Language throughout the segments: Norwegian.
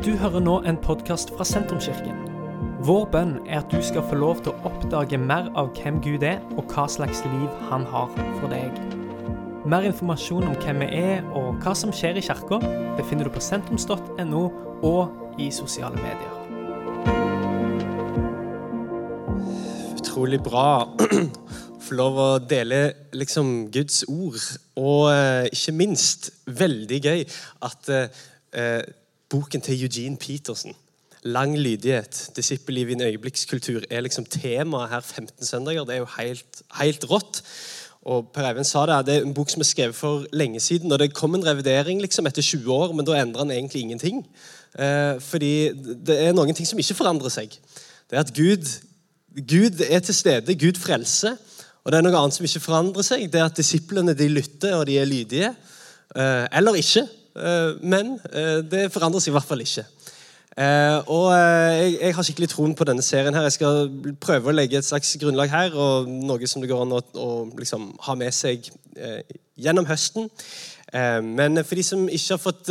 Du hører nå en podkast fra Sentrumskirken. Vår bønn er at du skal få lov til å oppdage mer av hvem Gud er, og hva slags liv han har for deg. Mer informasjon om hvem vi er og hva som skjer i kirka, befinner du på sentrums.no og i sosiale medier. Utrolig bra å få lov å dele liksom Guds ord. Og eh, ikke minst veldig gøy at eh, boken til Eugene Peterson, 'Lang lydighet. Disippelliv i en øyeblikkskultur', er liksom temaet her 15 søndager. Det er jo helt, helt rått. Og Per Eivind sa det, det er en bok som er skrevet for lenge siden. og Det kom en revidering liksom etter 20 år, men da endra han egentlig ingenting. Eh, fordi det er noen ting som ikke forandrer seg. Det er at Gud, Gud er til stede, Gud frelser. Og det er noe annet som ikke forandrer seg. Det er at disiplene de lytter, og de er lydige. Eh, eller ikke. Eh, men eh, det forandrer seg i hvert fall ikke. Eh, og jeg, jeg, har skikkelig troen på denne serien. her. Jeg skal prøve å legge et slags grunnlag her, og noe som det går an å, å liksom, ha med seg gjennom høsten. Men for de som ikke har fått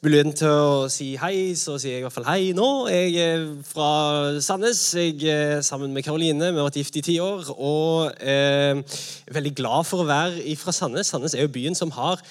muligheten til å si hei, så sier jeg i hvert fall hei nå. Jeg er fra Sandnes. Jeg er sammen med Karoline. Vi har vært gift i ti år. Og er veldig glad for å være fra Sandnes. Sandnes er jo byen som har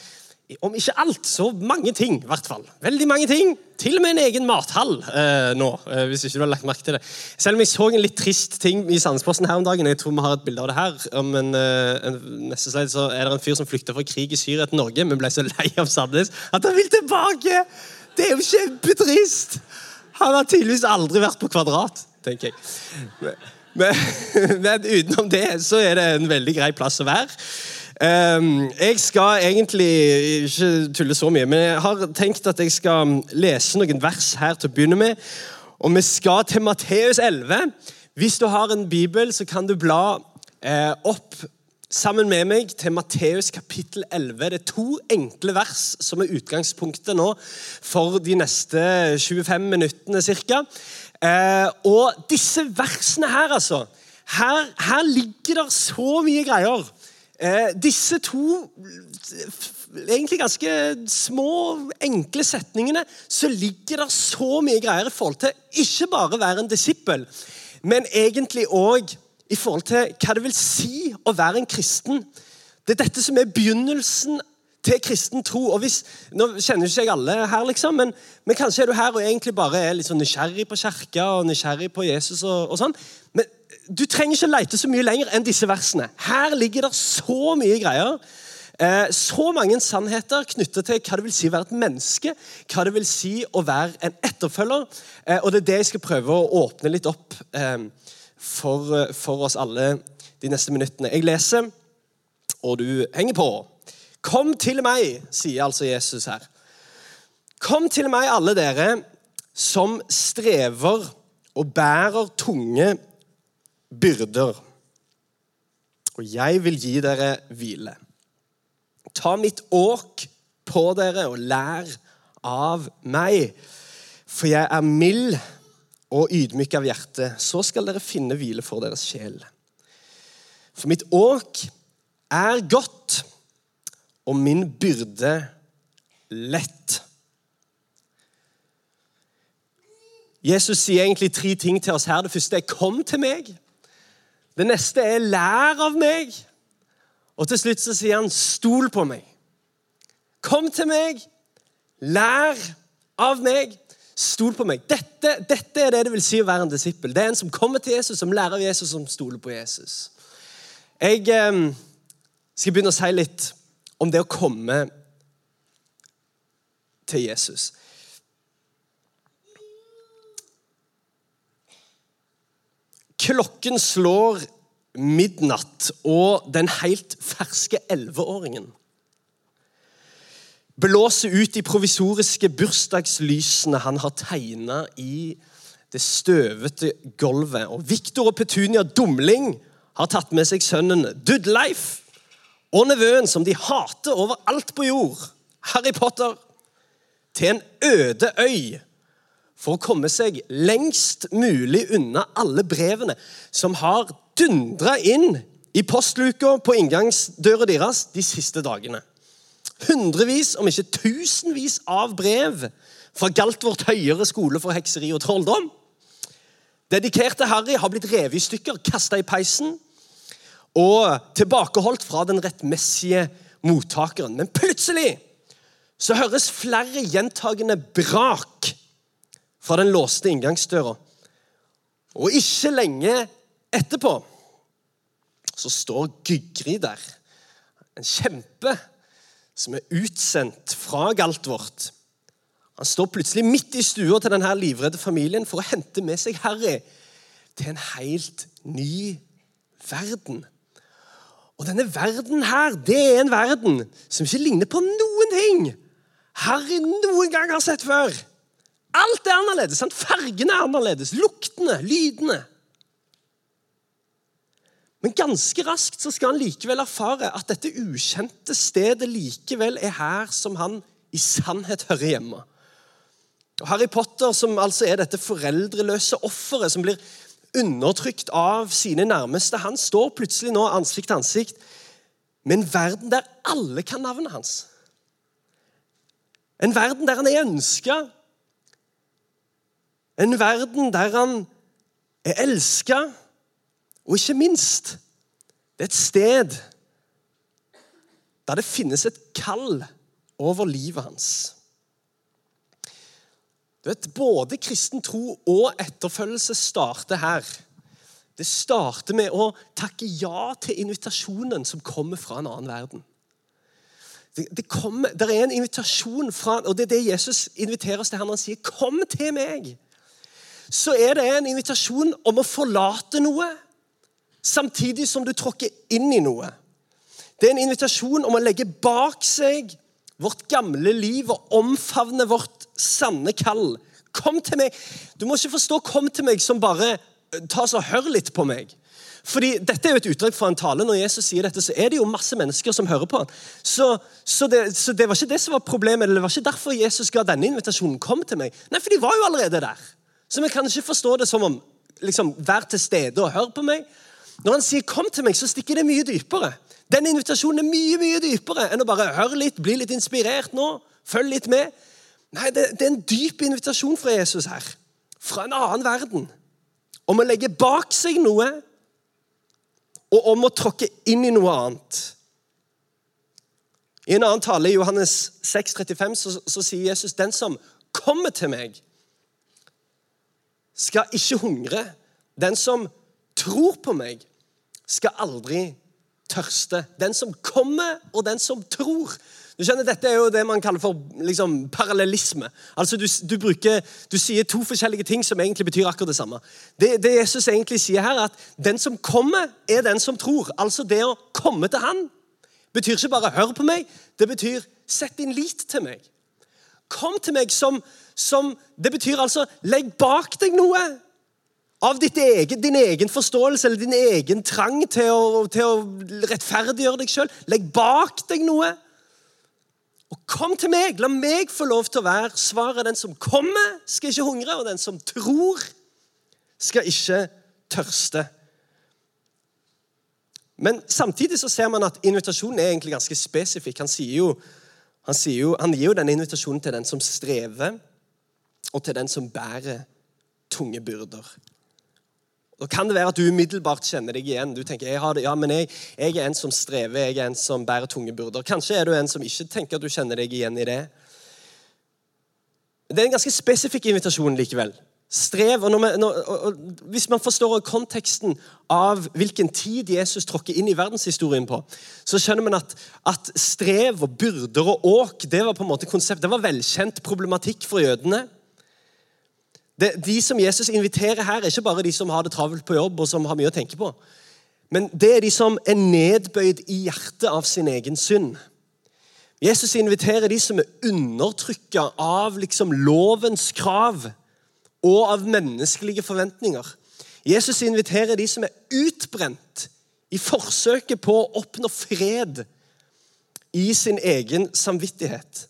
om ikke alt, så mange ting. I hvert fall. Veldig mange ting. Til og med en egen mathall eh, nå. Eh, hvis ikke du har lagt merke til det. Selv om jeg så en litt trist ting i Sandsposten her om dagen. Jeg tror vi har et bilde av det her. Om en, eh, en, neste slide så er det en fyr som flykta fra krig i Syria til Norge, men ble så lei av Sandnes at han vil tilbake! Det er jo kjempetrist! Han har tydeligvis aldri vært på Kvadrat, tenker jeg. Men, men utenom det så er det en veldig grei plass å være. Ehm, jeg skal egentlig ikke tulle så mye, men jeg har tenkt at jeg skal lese noen vers her til å begynne med. Og vi skal til Matteus 11. Hvis du har en bibel, så kan du bla eh, opp sammen med meg til Matteus kapittel 11. Det er to enkle vers som er utgangspunktet nå for de neste 25 minuttene ca. Eh, og disse versene her, altså Her, her ligger det så mye greier. Eh, disse to egentlig ganske små, enkle setningene så ligger det så mye greier i forhold til ikke bare være en disippel, men egentlig òg i forhold til hva det vil si å være en kristen. Det er dette som er begynnelsen til kristen tro. og hvis, Nå kjenner ikke jeg alle her, liksom, men, men, kanskje er du her og egentlig bare er litt sånn nysgjerrig på kirka og nysgjerrig på Jesus. og, og sånn. Men du trenger ikke lete så mye lenger enn disse versene. Her ligger det så mye greier. Eh, så mange sannheter knyttet til hva det vil si å være et menneske, hva det vil si å være en etterfølger. Eh, og det er det jeg skal prøve å åpne litt opp eh, for, oss alle de neste minuttene. Jeg leser, og du henger på. Kom til meg, sier altså Jesus her. Kom til meg, alle dere som strever og bærer tunge byrder. Og jeg vil gi dere hvile. Ta mitt åk på dere og lær av meg, for jeg er mild og ydmyk av hjerte. Så skal dere finne hvile for deres sjel. For mitt åk er godt og min byrde lett. Jesus sier egentlig tre ting til oss her. Det første er 'kom til meg'. Det neste er 'lær av meg'. Og til slutt så sier han 'stol på meg'. Kom til meg, lær av meg, stol på meg. Dette, dette, er det det vil si å være en disippel. Det er en som kommer til Jesus, som lærer av Jesus, som stoler på Jesus. Jeg eh, skal begynne å si litt om det å komme til Jesus. Klokken slår midnatt, og den helt ferske elleveåringen blåser ut de provisoriske bursdagslysene han har tegna i det støvete gulvet. Og Victor og Petunia Dumling har tatt med seg sønnen Dudleif og nevøen som de hater overalt på jord, Harry Potter, til en øde øy for å komme seg lengst mulig unna alle brevene som har dundra inn i postluka på inngangsdøra deres de siste dagene. hundrevis, om ikke tusenvis, av brev fra Galtvort høyere skole for hekseri og trolldom. Dedikerte Harry har blitt revet i stykker, kasta i peisen og tilbakeholdt fra den rettmessige mottakeren. Men plutselig så høres flere gjentagende brak fra den låste inngangsdøra. Og ikke lenge etterpå så står Gygri der. En kjempe som er utsendt fra Galtvort. Han står plutselig midt i stua til denne livredde familien for å hente med seg Harry til en helt ny verden. Og denne verden her, det er en verden som ikke ligner på noen ting Harry noen gang har sett før. Alt er annerledes. Sant? Fargene er annerledes. Luktene, lydene. Men ganske raskt så skal han likevel erfare at dette ukjente stedet likevel er her som han i sannhet hører hjemme. Og Harry Potter, som altså er dette foreldreløse offeret som blir undertrykt av sine nærmeste, han står plutselig nå ansikt til ansikt med en verden der alle kan navnet hans. En verden der han er ønska. En verden der han er elska. Og ikke minst det er et sted der det finnes et kall over livet hans. Du vet, Både kristen tro og etterfølgelse starter her. Det starter med å takke ja til invitasjonen som kommer fra en annen verden. Det, det, kommer, det er en invitasjon fra, og det er det Jesus inviterer oss til her når han sier 'Kom til meg'. Så er det en invitasjon om å forlate noe, samtidig som du tråkker inn i noe. Det er en invitasjon om å legge bak seg vårt gamle liv og omfavne vårt sanne kall. Kom til meg. Du må ikke forstå 'kom til meg' som bare eh, ta så hør litt på meg. Fordi Dette er jo et utdrag fra en tale. Når Jesus sier dette, så er det jo masse mennesker som hører på. Så, så, det, så det var ikke det som var problemet. eller Det var ikke derfor Jesus ga denne invitasjonen. Kom til meg. Nei, for de var jo allerede der. Så vi kan ikke forstå det som om liksom, vær til stede og hør på meg. Når han sier 'kom til meg', så stikker det mye dypere. Den invitasjonen er mye mye dypere enn å bare høre litt, bli litt inspirert nå, følg litt med. Nei, det, det er en dyp invitasjon fra Jesus her. Fra en annen verden. Om å legge bak seg noe, og om å tråkke inn i noe annet. I en annen tale, i Johannes 6, 35, så, så sier Jesus den som kommer til meg, skal ikke hungre. Den som tror på meg, skal aldri tørste. Den som kommer, og den som tror. Du skjønner, Dette er jo det man kaller for liksom, parallellisme. Altså, du, du, bruker, du, sier to forskjellige ting som egentlig betyr akkurat det samme. Det, det, Jesus egentlig sier her, er at den som kommer, er den som tror. Altså det å komme til Han betyr ikke bare 'hør på meg', det betyr 'sett din lit til meg'. Kom til meg som, som Det betyr altså 'legg bak deg noe' av egen, din egen forståelse eller din egen trang til å, til å rettferdiggjøre deg sjøl. Legg bak deg noe. Og kom til meg. La meg få lov til å være svaret. Den som kommer, skal ikke hungre, og den som tror, skal ikke tørste. Men samtidig så ser man at invitasjonen er egentlig ganske spesifikk. Han, sier jo, han, sier jo, han gir jo denne invitasjonen til den som strever, og til den som bærer tunge byrder. Da kan det være at du umiddelbart kjenner deg igjen. Du tenker jeg har det, ja, men jeg, jeg, er en som strever, jeg er en som bærer tunge byrder. Kanskje er du en som ikke tenker at du kjenner deg igjen i det. Det er en ganske spesifikk invitasjon likevel. Strev, og, vi, når, og Hvis man forstår konteksten av hvilken tid Jesus tråkker inn i verdenshistorien på, så skjønner man at, at strev og byrder og åk det var på en måte konsept, det var velkjent problematikk for jødene. Det, de som Jesus inviterer her, er ikke bare de som har det travelt på jobb og som har mye å tenke på. Men det er de som er nedbøyd i hjertet av sin egen synd. Jesus inviterer de som er undertrykka av liksom lovens krav og av menneskelige forventninger. Jesus inviterer de som er utbrent i forsøket på å oppnå fred i sin egen samvittighet.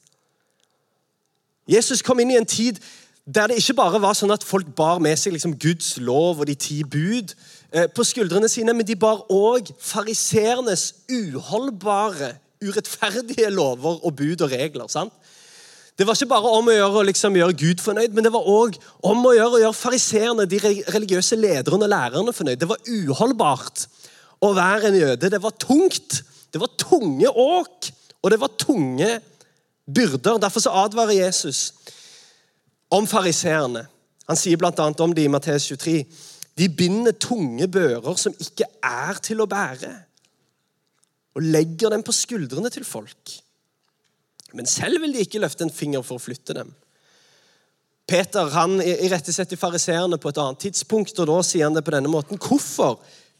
Jesus kom inn i en tid der det ikke bare var sånn at folk bar med seg liksom Guds lov og de ti bud eh, på skuldrene sine, men de bar òg fariseernes uholdbare, urettferdige lover og bud og regler. sant? Det var ikke bare om å gjøre å liksom gjøre Gud fornøyd, men det var òg om å gjøre å gjøre fariseerne, de religiøse lederne og lærerne, fornøyd. Det var uholdbart å være en jøde. Det var tungt. Det var tunge åk, og det var tunge byrder. Derfor så advarer Jesus om fariseerne. Han sier bl.a. om de i Matteus 23. De binder tunge bører som ikke er til å bære, og legger dem på skuldrene til folk. Men selv vil de ikke løfte en finger for å flytte dem. Peter han irettesetter fariseerne på et annet tidspunkt, og da sier han det på denne måten. Hvorfor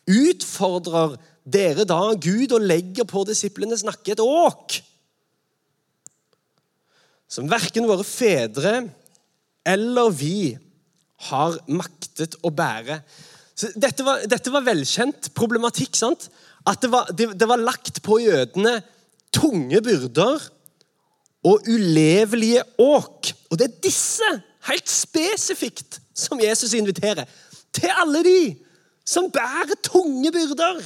utfordrer dere da Gud og legger på disiplenes nakke et åk? Som verken våre fedre eller vi har maktet å bære. Dette, var, dette var velkjent problematikk. sant? At det var, det, det var lagt på jødene tunge byrder og ulevelige åk. Og det er disse, helt spesifikt, som Jesus inviterer. Til alle de som bærer tunge byrder.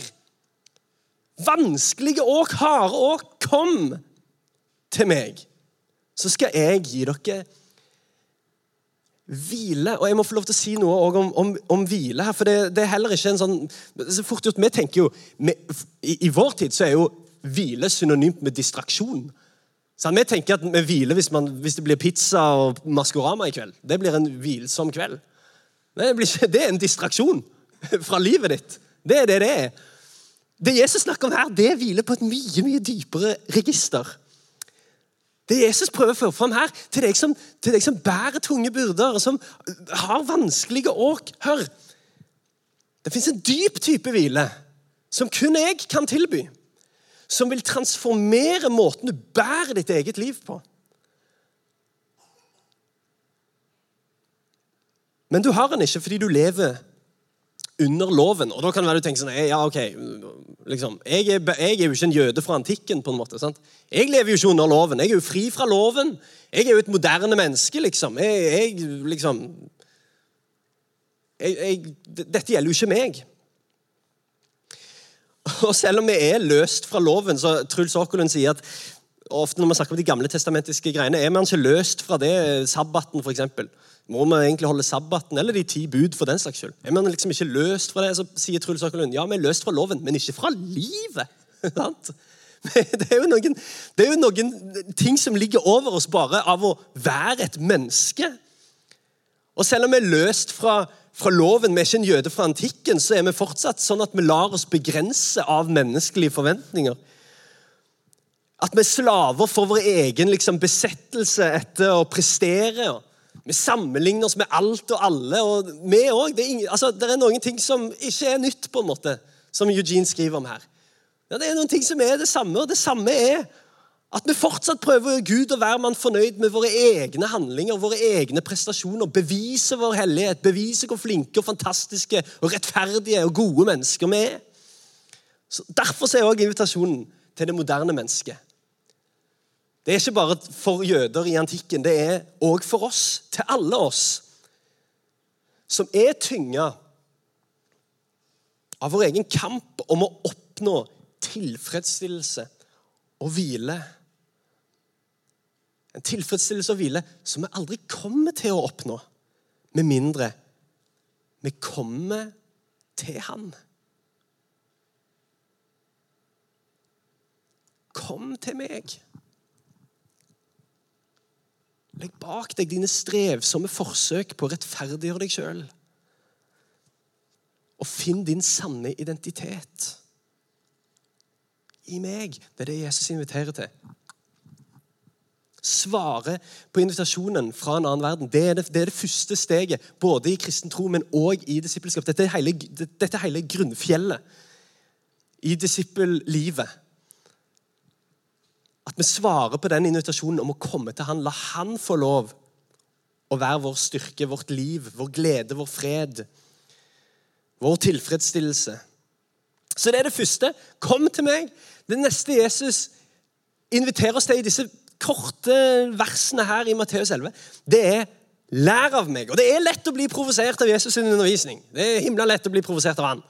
Vanskelige åk, harde åk. Kom til meg, så skal jeg gi dere hvile. Og jeg må få lov til å si noe om, om, om hvile her. For det, det, er heller ikke en sånn så fort gjort, Vi tenker jo, vi, i, i, vår tid så er jo hvile synonymt med distraksjon. Så vi tenker at vi hviler hvis, man, hvis, det blir pizza og Maskorama i kveld. Det blir en hvilsom kveld. Det, ikke, det er en distraksjon fra livet ditt. Det er det det er. Det Jesus snakker om her, det hviler på et mye mye dypere register. Det Jesus prøver å få fram her, til deg, som, til deg som bærer tunge byrder, og som har vanskelige åk Hør! Det fins en dyp type hvile som kun jeg kan tilby. Som vil transformere måten du bærer ditt eget liv på. Men du har den ikke fordi du lever under loven. Og da kan det være du tenker sånn ja, ok, liksom, jeg, er, jeg, er, jo ikke en jøde fra antikken. på en måte, sant? Jeg lever jo ikke under loven. Jeg er jo fri fra loven. Jeg er jo et moderne menneske, liksom. Jeg, jeg liksom Dette gjelder jo ikke meg. Og selv om vi er løst fra loven, så Truls Åkerlund sier at ofte når man snakker om de gamle testamentiske greiene, er man ikke løst fra det, sabbaten f.eks. Må vi egentlig holde sabbaten eller de ti bud for den slags skyld? Er man liksom ikke løst fra det, så sier Truls Åkerlund ja, vi er løst fra loven, men ikke fra livet. det, er noen, det er jo noen ting som ligger over oss bare av å være et menneske. Og selv om vi er løst fra, fra loven, vi er ikke en jøde fra antikken, så er vi fortsatt sånn at vi lar oss begrense av menneskelige forventninger. At vi er slaver for vår egen liksom, besettelse etter å prestere. Vi sammenligner oss med alt og alle. og vi også. Det, er altså, det er noen ting som ikke er nytt, på en måte, som Eugene skriver om her. Ja, Det er noen ting som er det samme, og det samme er at vi fortsatt prøver Gud å være mann fornøyd med våre egne handlinger, våre egne prestasjoner. Bevise vår hellighet, bevise hvor flinke og fantastiske og rettferdige og gode mennesker vi er. Så derfor er også invitasjonen til det moderne mennesket det er ikke bare for jøder i antikken, det er òg for oss, til alle oss, som er tynga av vår egen kamp om å oppnå tilfredsstillelse og hvile. En tilfredsstillelse og hvile som vi aldri kommer til å oppnå, med mindre vi kommer til Han. Kom til meg. Legg bak deg dine strevsomme forsøk på å rettferdiggjøre deg sjøl. Og finn din sanne identitet i meg. Det er det Jesus inviterer til. Svare på invitasjonen fra en annen verden. Det er det, det, er det første steget, både i kristen tro, men òg i disippelskap. Dette er hele, dette er hele grunnfjellet i disippellivet. At vi svarer på den invitasjonen om å komme til Han. La Han få lov å være vår styrke, vårt liv, vår glede, vår fred, vår tilfredsstillelse. Så det er det første. Kom til meg. Det neste Jesus inviterer oss til i disse korte versene her i Matteus 11, det er lær av meg. Og det er lett å bli provosert av Jesus' sin undervisning. Det er himla lett å bli provosert av han.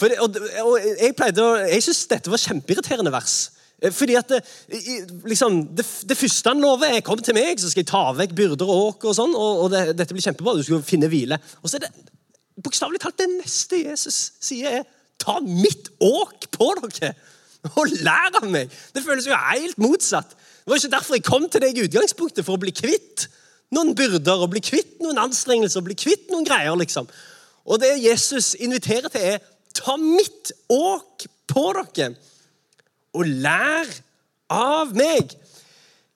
Det, og, og, jeg pleide jeg syns dette var kjempeirriterende vers Fordi at det, liksom, det, det første han lover, er 'kom til meg, så skal jeg ta vekk byrder og åk'. Og sånn, og, og det, dette blir kjempebra. Du skal finne hvile. Og så er det bokstavelig talt det neste Jesus sier, er 'ta mitt åk på dere'. Og lær av meg. Det føles jo helt motsatt. Det var ikke derfor jeg kom til deg i utgangspunktet, for å bli kvitt noen byrder, og bli kvitt noen anstrengelser, og bli kvitt noen greier, liksom. Og det Jesus inviterer til, er 'ta mitt åk på dere' og lær av meg.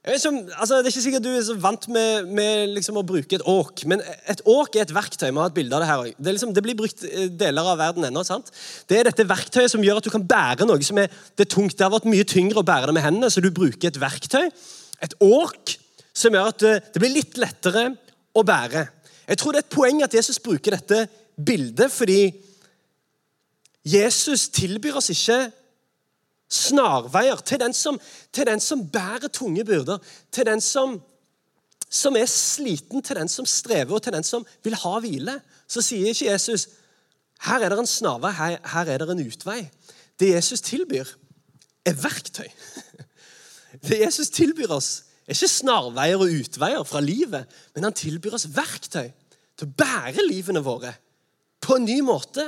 Ikke altså, det er ikke sikkert du er så vant med, med liksom å bruke et åk, men et åk er et verktøy. Vi har et bilde av det her. Det, er liksom, det blir brukt deler av verden ennå. sant? Det er dette verktøyet som gjør at du kan bære noe som er, det er tungt. Det har vært mye tyngre å bære det med hendene, så du bruker et verktøy, et åk, som gjør at det, det blir litt lettere å bære. Jeg tror det er et poeng at Jesus bruker dette bildet, fordi Jesus tilbyr oss ikke snarveier til den som, til den som bærer tunge byrder, til den som, som er sliten, til den som strever, og til den som vil ha hvile. Så sier ikke Jesus her er det en snarvei, her, her er det en utvei. Det Jesus tilbyr, er verktøy. Det Jesus tilbyr oss, er ikke snarveier og utveier fra livet, men han tilbyr oss verktøy til å bære livene våre på en ny måte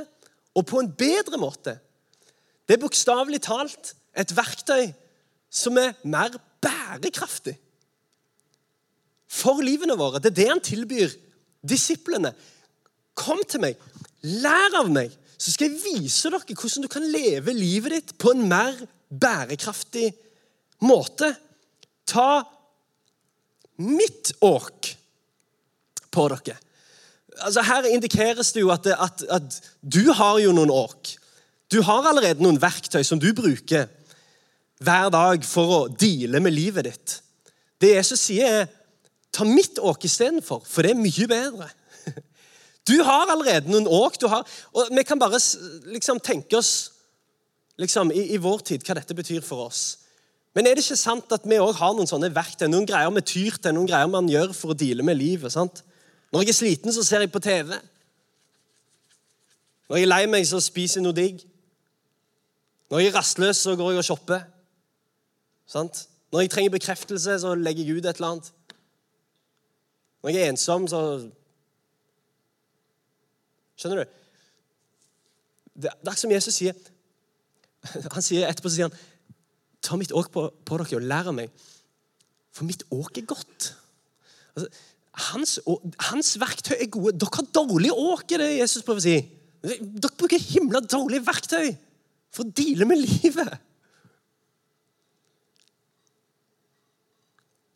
og på en bedre måte. Det er bokstavelig talt et verktøy som er mer bærekraftig for livene våre. Det er det han tilbyr disiplene. Kom til meg, lær av meg, så skal jeg vise dere hvordan du kan leve livet ditt på en mer bærekraftig måte. Ta mitt åk på dere. Altså Her indikeres det jo at, at, at du har jo noen åk. Du har allerede noen verktøy som du bruker hver dag for å deale med livet ditt. Det Jesus sier, er ta mitt åk istedenfor, for det er mye bedre. Du har allerede noen åk. du har, og Vi kan bare liksom tenke oss liksom, i, i vår tid hva dette betyr for oss. Men er det ikke sant at vi òg har noen sånne verktøy, noen greier vi tyr til, noen greier man gjør for å deale med livet? sant? Når jeg er sliten, så ser jeg på TV. Når jeg er lei meg, så spiser jeg noe digg. Når jeg er rastløs, så går jeg og shopper. Sant? Når jeg trenger bekreftelse, så legger jeg ut et eller annet. Når jeg er ensom, så Skjønner du? Det er som Jesus sier. Han sier etterpå så sier han, Ta mitt åk på, på dere og lær av meg, for mitt åk er godt. Altså, hans, hans verktøy er gode. Dere har dårlig åk, er det Jesus prøver å si. Dere bruker himla dårlige verktøy for å deale med livet.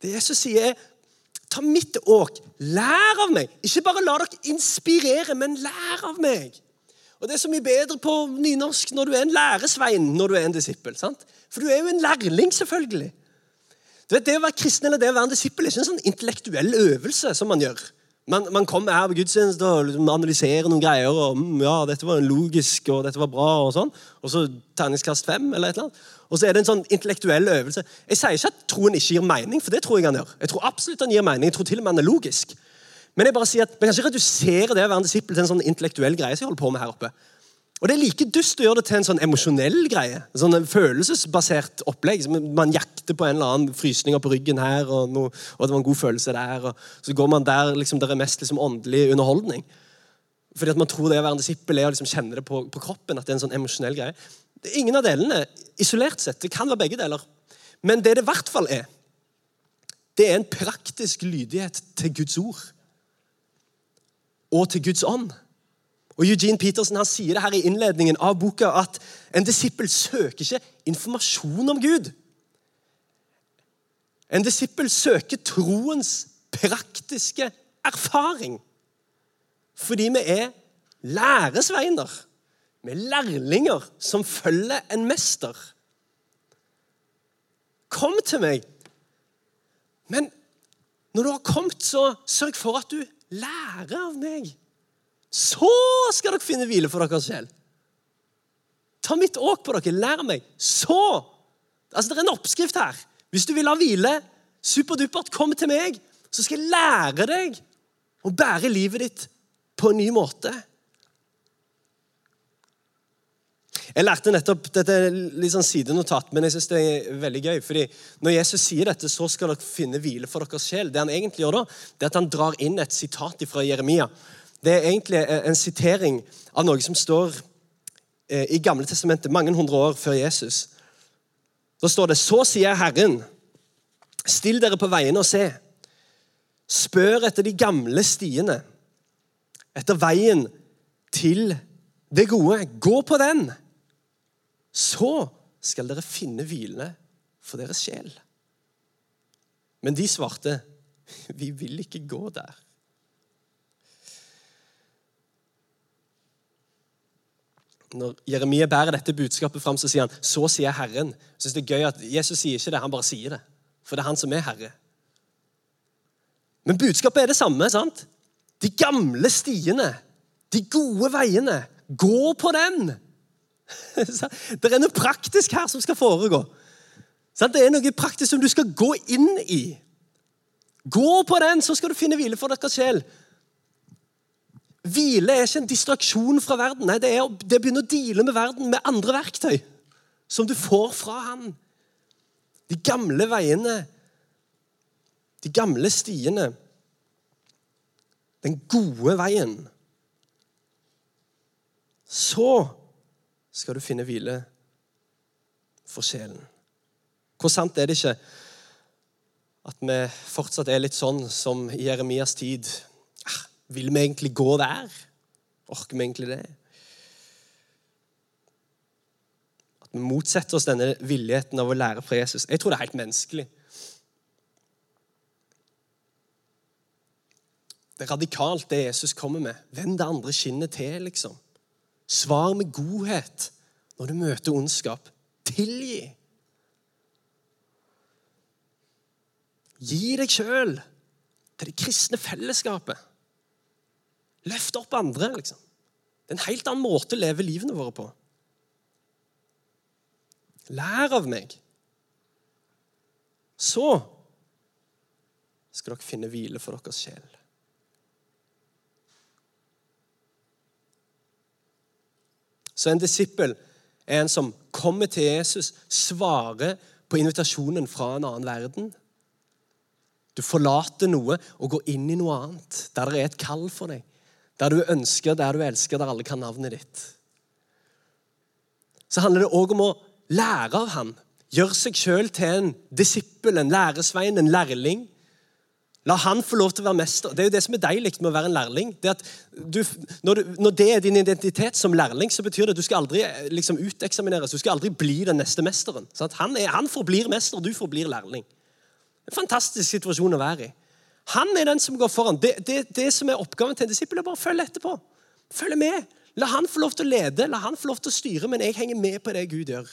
Det Jesus sier, er ta mitt åk, lær av meg. Ikke bare la dere inspirere, men lær av meg. Og Det er så mye bedre på nynorsk når du er en læresvein når du er en disippel. sant? For du er jo en lærling, selvfølgelig. Du vet, Det å være kristen eller det å være en disippel er ikke en sånn intellektuell øvelse som man gjør. Man, man kommer her på gudstjeneste og liksom analyserer noen greier. og mm, ja, dette var logisk, og dette var bra, og sånn. Og så terningskast fem, eller et eller annet. Og så er det en sånn intellektuell øvelse. Jeg sier ikke at troen ikke gir mening, for det tror jeg han gjør. Jeg tror absolutt han gir mening. Jeg tror til og med han er logisk. Men jeg bare sier at vi kan ikke redusere det å være en disippel til en sånn intellektuell greie som jeg holder på med her oppe. Og det er like dust å gjøre det til en sånn emosjonell greie. Sånn en følelsesbasert opplegg. Man jakter på en eller annen frysninger på ryggen her, og, noe, og det var en god følelse der. og Så går man der liksom, der er mest liksom, åndelig underholdning. Fordi at man tror det å være en disippel er å liksom, kjenne det på, på kroppen. at det er en sånn emosjonell greie. Det er ingen av delene isolert sett. Det kan være begge deler. Men det det i hvert fall er, det er en praktisk lydighet til Guds ord. Og til Guds ånd. Og Eugene Peterson han sier det her i innledningen av boka at en disippel søker ikke informasjon om Gud. En disippel søker troens praktiske erfaring. Fordi vi er læresveiner. Vi er lærlinger som følger en mester. Kom til meg. Men når du har kommet, så sørg for at du lærer av meg. Så skal dere finne hvile for deres sjel. Ta mitt åk på dere, lær meg. Så Altså, Det er en oppskrift her. Hvis du vil ha hvile, superdupert, kom til meg, så skal jeg lære deg å bære livet ditt på en ny måte. Jeg lærte nettopp dette er litt sånn sidenotat, men jeg synes det er veldig gøy. fordi Når Jesus sier dette, så skal dere finne hvile for deres sjel. Det han egentlig gjør da, det er at han drar inn et sitat fra Jeremia. Det er egentlig en sitering av noe som står eh, i Gamle testamentet mange hundre år før Jesus. Da står det Så sier Herren, still dere på veiene og se. Spør etter de gamle stiene, etter veien til det gode. Gå på den så skal dere finne hvile for deres sjel. Men de svarte, vi vil ikke gå der. Når Jeremia bærer dette budskapet fram, så sier han så sier Herren. Jeg synes det er gøy at Jesus sier ikke det, han bare sier det. For det er han som er herre. Men budskapet er det samme. sant? De gamle stiene, de gode veiene. Gå på den! Det er noe praktisk her som skal foregå. Det er noe praktisk som du skal gå inn i. Gå på den, så skal du finne hvile for deres sjel. Hvile er ikke en distraksjon fra verden. Nei, det er, å begynne å deale med verden med andre verktøy som du får fra han. De gamle veiene, de gamle stiene. Den gode veien. Så skal du finne hvile for sjelen. Hvor sant er det ikke at vi fortsatt er litt sånn som i Jeremias tid? Vil vi egentlig gå der? Orker vi egentlig det? At vi motsetter oss denne villigheten av å lære fra Jesus. Jeg tror det er helt menneskelig. Det er radikalt, det Jesus kommer med. Vend det andre skinnet til, liksom. Svar med godhet når du møter ondskap. Tilgi. Gi deg sjøl til det kristne fellesskapet. Løft opp andre, liksom. Det er en helt annen måte å leve livene våre på. Lær av meg. Så skal dere finne hvile for deres sjel. Så en disippel er en som kommer til Jesus, svarer på invitasjonen fra en annen verden. Du forlater noe og går inn i noe annet, der det er et kall for deg. Der du ønsker, der du elsker, der alle kan navnet ditt. Så handler det òg om å lære av ham. Gjøre seg sjøl til en disippel, en læresvein, en lærling. La han få lov til å være mester. Det er jo det som er deilig med å være en lærling. Det du, når, du, når, det er din identitet som lærling, så betyr det at du skal aldri eh, liksom, uteksamineres. Du skal aldri bli den neste mesteren. Han, er, han, forblir mester, og du forblir lærling. En fantastisk situasjon å være i. Han er den som går foran. Det, det, det som er oppgaven til en disippel, er bare å følge etterpå. Følge med. La han få lov til å lede, la han få lov til å styre, men jeg henger med på det Gud gjør.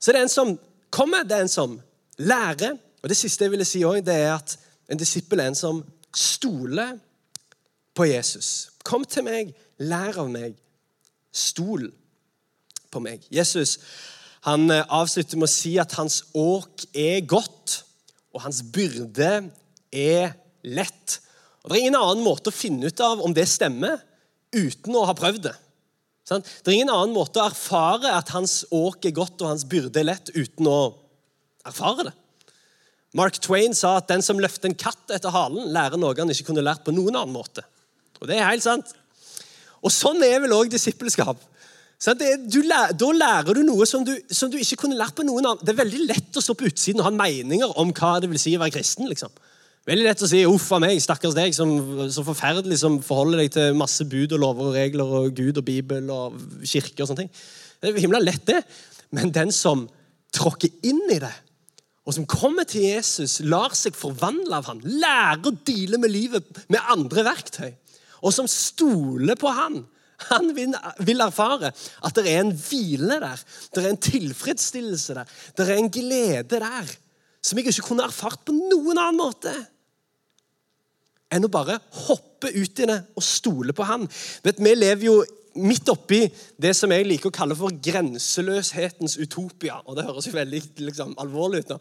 Så det er en som kommer, det er en som lærer, og Det siste jeg ville si også, det er at en disippel er en som stoler på Jesus. Kom til meg, lær av meg, stol på meg. Jesus han eh, avslutter med å si at hans åk er godt, og hans byrde er lett. Og Det er ingen annen måte å finne ut av om det stemmer, uten å ha prøvd det. Det er ingen annen måte å erfare at hans åk er godt og hans byrde er lett, uten å erfare det. Mark Twain sa at den som løfter en katt etter halen, lærer noe han ikke kunne lært på noen annen måte. Og det er helt sant. Og sånn er vel òg disippelskap. Sånn da lærer du noe som du, som du, ikke kunne lært på noen annen. Det er veldig lett å stå på utsiden og ha meninger om hva det vil si å være kristen. liksom. Veldig lett å si 'uff a meg, stakkars deg', som så forferdelig som forholder deg til masse bud og lover og regler og Gud og Bibel og kirke og sånne ting. Det er himla lett, det. Men den som tråkker inn i det, og som kommer til Jesus, lar seg forvandle av han, lærer å deale med livet med andre verktøy, og som stoler på han. Han vil erfare at det er en hvile der, det er en tilfredsstillelse der, det er en glede der som jeg ikke kunne erfart på noen annen måte enn å bare hoppe ut i det og stole på han. Vet, Vi lever jo midt oppi det som jeg liker å kalle for grenseløshetens utopia. Og det høres jo veldig liksom, alvorlig ut nå.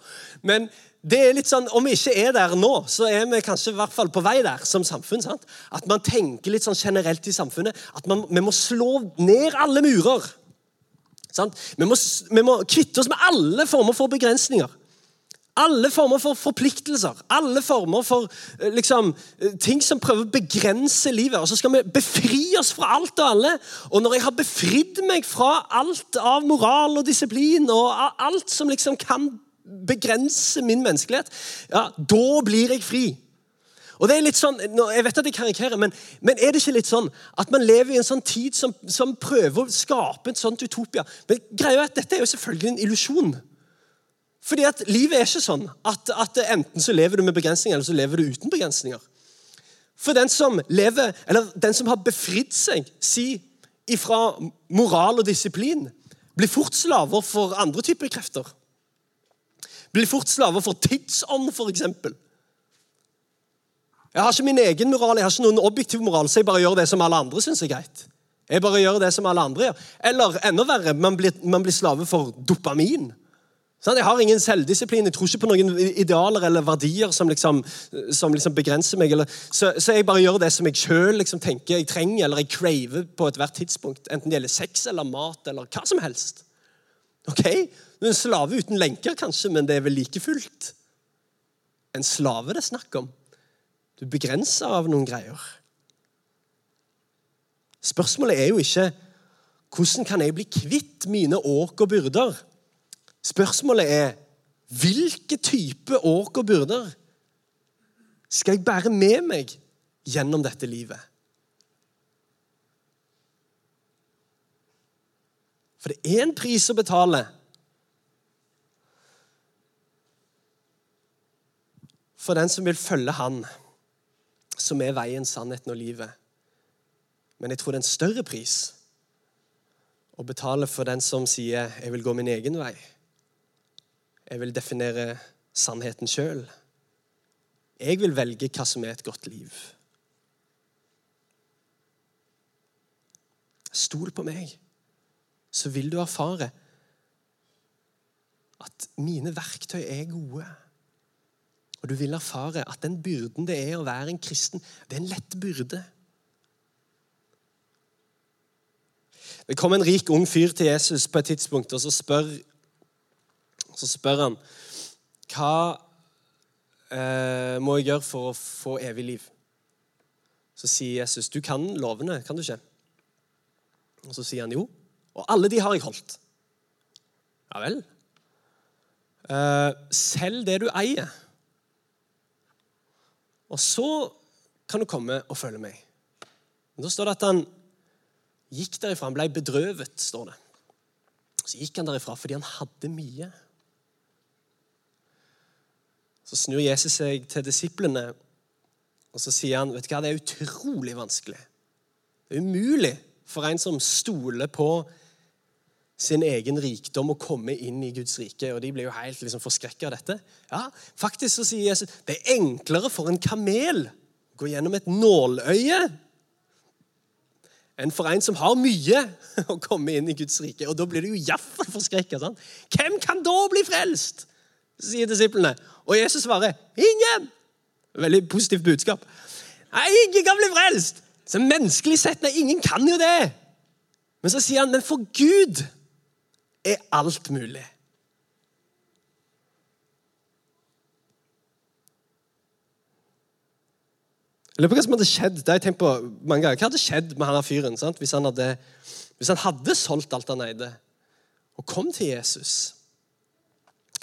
Men det er litt sånn, om vi ikke er der nå, så er vi kanskje i hvert fall på vei der som samfunn. sant? At man tenker litt sånn generelt i samfunnet at man, vi må slå ned alle murer. Sant? Vi, må, vi må kvitte oss med alle former for begrensninger. Alle former for forpliktelser, alle former for eh, liksom, eh, ting som prøver å begrense livet. Og så skal vi befri oss fra alt og alle. Og når jeg har befridd meg fra alt av moral og disiplin og alt som liksom kan begrense min menneskelighet, ja, da blir jeg fri. Og det er litt sånn, Jeg vet at jeg karikerer, men, men, er det ikke litt sånn at man lever i en sånn tid som, som prøver å skape et sånt utopia? Men greia er at Dette er jo selvfølgelig en illusjon. Fordi at livet er ikke sånn at, at, enten så lever du med begrensninger, eller så lever du uten begrensninger. For den som lever, eller den som har befridd seg si, ifra moral og disiplin, blir fort slaver for andre typer krefter. Blir fort slaver for tidsånd, f.eks. Jeg har ikke min egen moral, jeg har ikke noen objektiv moral, så jeg bare gjør det som alle andre syns er greit. Jeg bare gjør det som alle andre gjør. Eller enda verre, man blir, man blir slave for dopamin. Sånn, jeg har ingen selvdisiplin, jeg tror ikke på noen idealer eller verdier som liksom, som liksom begrenser meg. Eller, så, så, jeg bare gjør det som jeg sjøl liksom tenker jeg trenger, eller jeg craver på ethvert tidspunkt. Enten det gjelder sex eller mat eller hva som helst. Ok? En slave uten lenker, kanskje, men det er vel like fullt en slave det er snakk om. Du er begrensa av noen greier. Spørsmålet er jo ikke hvordan kan jeg bli kvitt mine åk og byrder? Spørsmålet er hvilke type åk og byrder skal jeg bære med meg gjennom dette livet? For det er en pris å betale. For den som vil følge Han som er veien, sannheten og livet. Men jeg tror det er en større pris å betale for den som sier 'jeg vil gå min egen vei'. Jeg vil definere sannheten sjøl. Jeg vil velge hva som er et godt liv. Stol på meg, så vil du erfare at mine verktøy er gode. Og du vil erfare at den byrden det er å være en kristen, det er en lett byrde. Det kom en rik, ung fyr til Jesus på et tidspunkt, og så spør, så spør han hva eh, må jeg gjøre for å få evig liv. Så sier Jesus, du kan lovene, kan du ikke? Og så sier han jo. Og alle de har jeg holdt. Ja vel. Eh, selv det du eier og så kan du komme og følge meg. Men Da står det at han gikk derifra. Han ble bedrøvet, står det. Så gikk han derifra fordi han hadde mye. Så snur Jesus seg til disiplene og så sier han, vet du hva, det er utrolig vanskelig. Det er umulig for en som stoler på sin egen rikdom å komme inn i Guds rike. Og de blir jo helt liksom, forskrekka av dette. Ja, Faktisk så sier Jesus det er enklere for en kamel å gå gjennom et nåløye enn for en som har mye, å komme inn i Guds rike. Og da blir du jo iallfall forskrekka. Hvem kan da bli frelst? sier disiplene. Og Jesus svarer ingen. Veldig positivt budskap. Nei, ingen kan bli frelst! Så Menneskelig sett, nei, ingen kan jo det. Men så sier han, men for Gud er alt mulig. Jeg lurer på hva som hadde skjedd det har jeg tenkt på mange ganger. Hva hadde skjedd med han fyren sant? Hvis, han hadde, hvis han hadde solgt alt han eide, og kom til Jesus?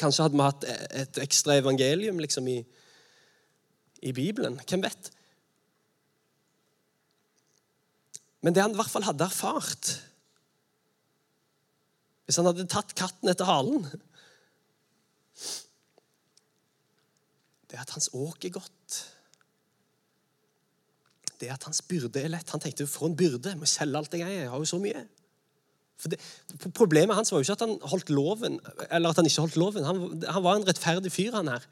Kanskje hadde vi hatt et ekstra evangelium liksom, i, i Bibelen. Hvem vet? Men det han i hvert fall hadde erfart, hvis han hadde tatt katten etter halen Det er at hans åk er godt. Det er at hans byrde er lett. Han tenkte for en byrde. Jeg må selge alt jeg eier. Jeg har jo så mye. Det, problemet hans var jo ikke at han holdt loven, eller at han ikke holdt loven. Han, han var en rettferdig fyr, han her.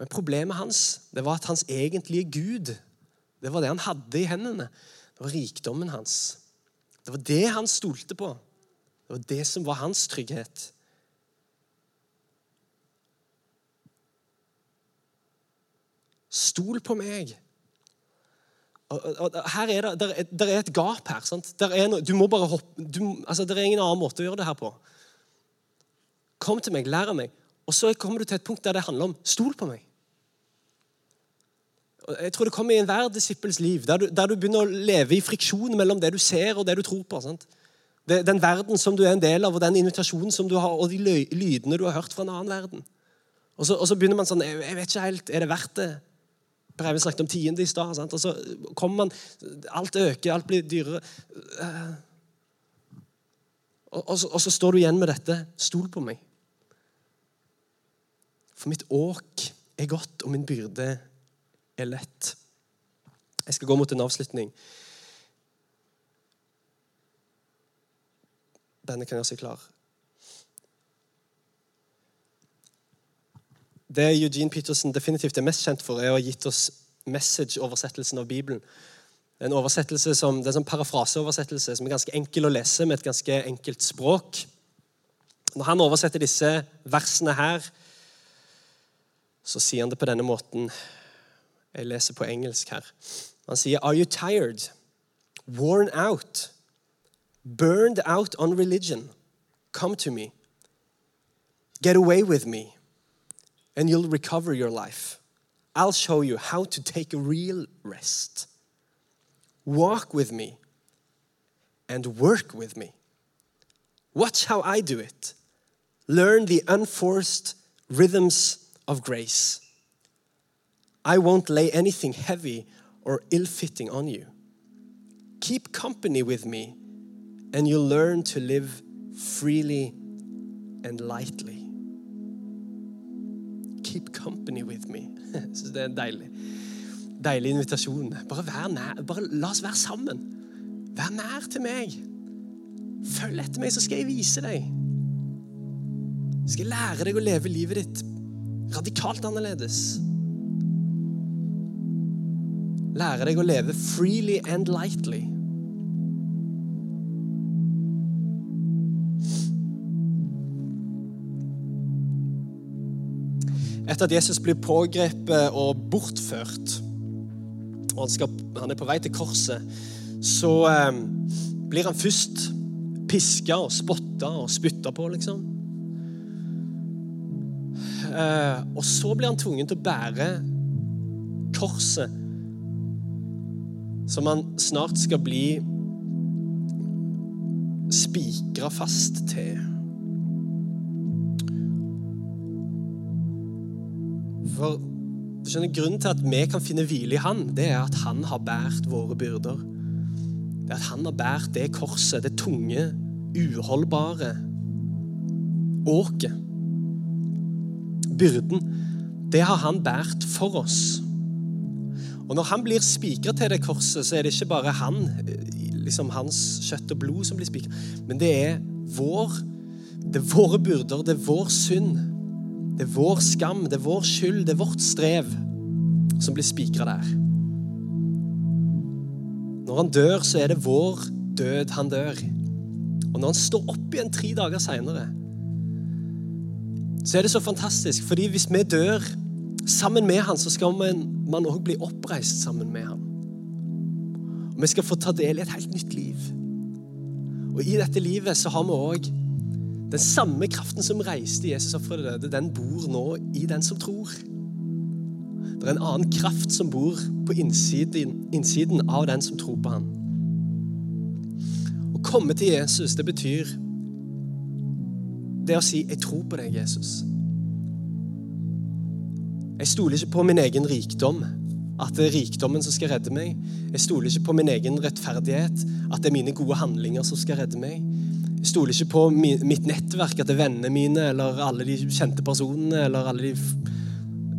Men problemet hans det var at hans egentlige Gud det var det han hadde i hendene. Det var rikdommen hans. Det var det han stolte på. Det var det som var hans trygghet. Stol på meg. Her er det, der, er- der er et gap her. sant? Noe, du må bare hoppe, du, altså, det er ingen annen måte å gjøre det her på. Kom til meg, lær av meg. Og så kommer du til et punkt der det handler om stol på meg. Jeg tror det kommer i enhver disippels liv, der du, der du begynner å leve i friksjon mellom det du ser og det du tror på. sant? Den verden som du er en del av, og den invitasjonen som du har, og de lydene du har hørt fra en annen verden. Og så, og så begynner man sånn jeg vet ikke helt, Er det verdt det? Per Eivind snakket om tiende i stad. Og så kommer man Alt øker, alt blir dyrere. Eh, Og, og, så, og så står du igjen med dette. Stol på meg. For mitt åk er godt, og min byrde er lett. Jeg skal gå mot en avslutning. Denne kan gjøre seg klar. Det Eugene Peterson definitivt er mest kjent for, er å ha gitt oss message-oversettelsen av Bibelen. En oversettelse som, det er en sånn parafraseoversettelse som er ganske enkel å lese med et ganske enkelt språk. Når han oversetter disse versene her, så sier han det på denne måten. Jeg leser på engelsk her. Han sier Are you tired? Worn out? Burned out on religion? Come to me. Get away with me, and you'll recover your life. I'll show you how to take a real rest. Walk with me and work with me. Watch how I do it. Learn the unforced rhythms of grace. I won't lay anything heavy or ill fitting on you. Keep company with me, and you'll learn to live freely and lightly. Keep company with me. Synes det er deilig, deilig invitasjon. Bare, vær nær, bare la oss være sammen. Vær nær til meg. Følg etter meg, så skal jeg vise deg. Skal jeg lære deg å leve livet ditt radikalt annerledes. Lære deg å leve freely and lightly. Etter at Jesus blir pågrepet og bortført, og han, skal, han er på vei til korset, så eh, blir han først piska og spotta og spytta på, liksom. Eh, og så blir han tvungen til å bære korset, som han snart skal bli spikra fast til. For skjønner, Grunnen til at vi kan finne hvile i Han, det er at Han har båret våre byrder. Det er at Han har båret det korset, det tunge, uholdbare åket. Byrden. Det har Han båret for oss. Og når Han blir spikra til det korset, så er det ikke bare han, liksom hans kjøtt og blod som blir spikra, men det er vår det er våre byrder, det er vår synd. Det er vår skam, det er vår skyld, det er vårt strev som blir spikra der. Når han dør, så er det vår død han dør. Og når han står opp igjen tre dager seinere, så er det så fantastisk. fordi hvis vi dør sammen med han, så skal man òg bli oppreist sammen med han. Og vi skal få ta del i et helt nytt liv. Og i dette livet så har vi òg den samme kraften som reiste Jesus opp fra de døde, den bor nå i den som tror. Det er en annen kraft som bor på innsiden, innsiden av den som tror på ham. Å komme til Jesus, det betyr det å si 'Jeg tror på deg, Jesus'. Jeg stoler ikke på min egen rikdom, at det er rikdommen som skal redde meg. Jeg stoler ikke på min egen rettferdighet, at det er mine gode handlinger som skal redde meg. Stoler ikke på mitt nettverk, at det er vennene mine eller alle de kjente personene. eller alle de...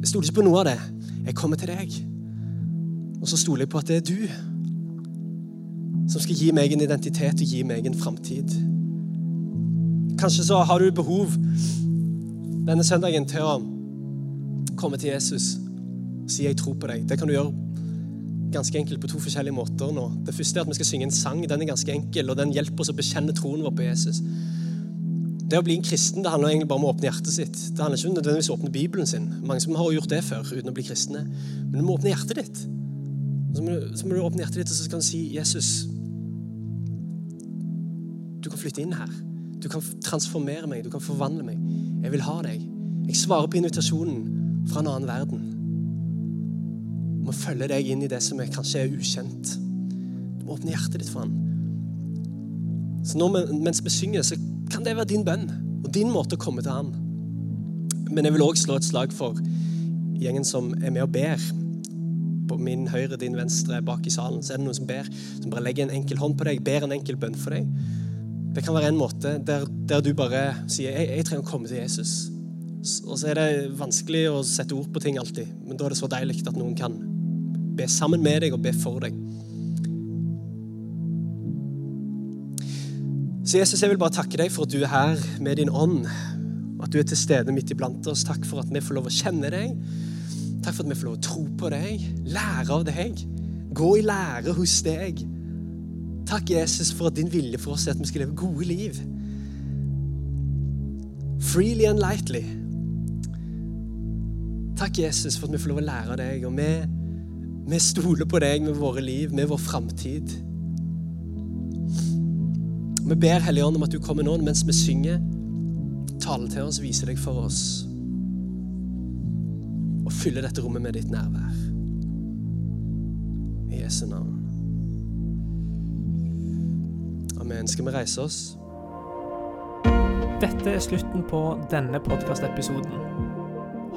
Jeg stoler ikke på noe av det. Jeg kommer til deg. Og så stoler jeg på at det er du som skal gi meg en identitet og gi meg en framtid. Kanskje så har du behov denne søndagen til å komme til Jesus og si 'jeg tror på deg'. Det kan du gjøre ganske enkelt på to forskjellige måter nå. Det første er at vi skal synge en sang. Den er ganske enkel, og den hjelper oss å bekjenne troen vår på Jesus. Det å bli en kristen det handler egentlig bare om å åpne hjertet sitt. Det handler ikke om nødvendigvis å åpne Bibelen sin. Mange som har gjort det før uten å bli kristne. Men du må åpne hjertet ditt. Så må, du, så må du åpne hjertet ditt og så kan du si Jesus, du kan flytte inn her. Du kan transformere meg, du kan forvandle meg. Jeg vil ha deg. Jeg svarer på invitasjonen fra en annen verden. Må følge deg inn i det som er, kanskje er ukjent. Du må åpne hjertet ditt for han. Så nå mens vi synger, så kan det være din bønn og din måte å komme til han. Men jeg vil òg slå et slag for gjengen som er med og ber. På min høyre, din venstre, bak i salen, så er det noen som ber. Som bare legger en enkel hånd på deg, ber en enkel bønn for deg. Det kan være en måte der, der du bare sier jeg, 'Jeg trenger å komme til Jesus'. Og så er det vanskelig å sette ord på ting alltid, men da er det så deilig at noen kan be sammen med deg og be for deg. Så Jesus, jeg vil bare takke deg for at du er her med din ånd, at du er til stede midt iblant oss. Takk for at vi får lov å kjenne deg. Takk for at vi får lov å tro på deg, lære av deg, gå i lære hos deg. Takk, Jesus, for at din vilje for oss er at vi skal leve gode liv. Freely and lightly. Takk, Jesus, for at vi får lov å lære av deg. Og vi, vi stoler på deg med våre liv, med vår framtid. Vi ber Hellige Ånd om at du kommer nå mens vi synger. Tale til oss, vise deg for oss. Og fylle dette rommet med ditt nærvær. I Jesu navn. Amen. Skal vi reise oss? Dette er slutten på denne podkastepisoden.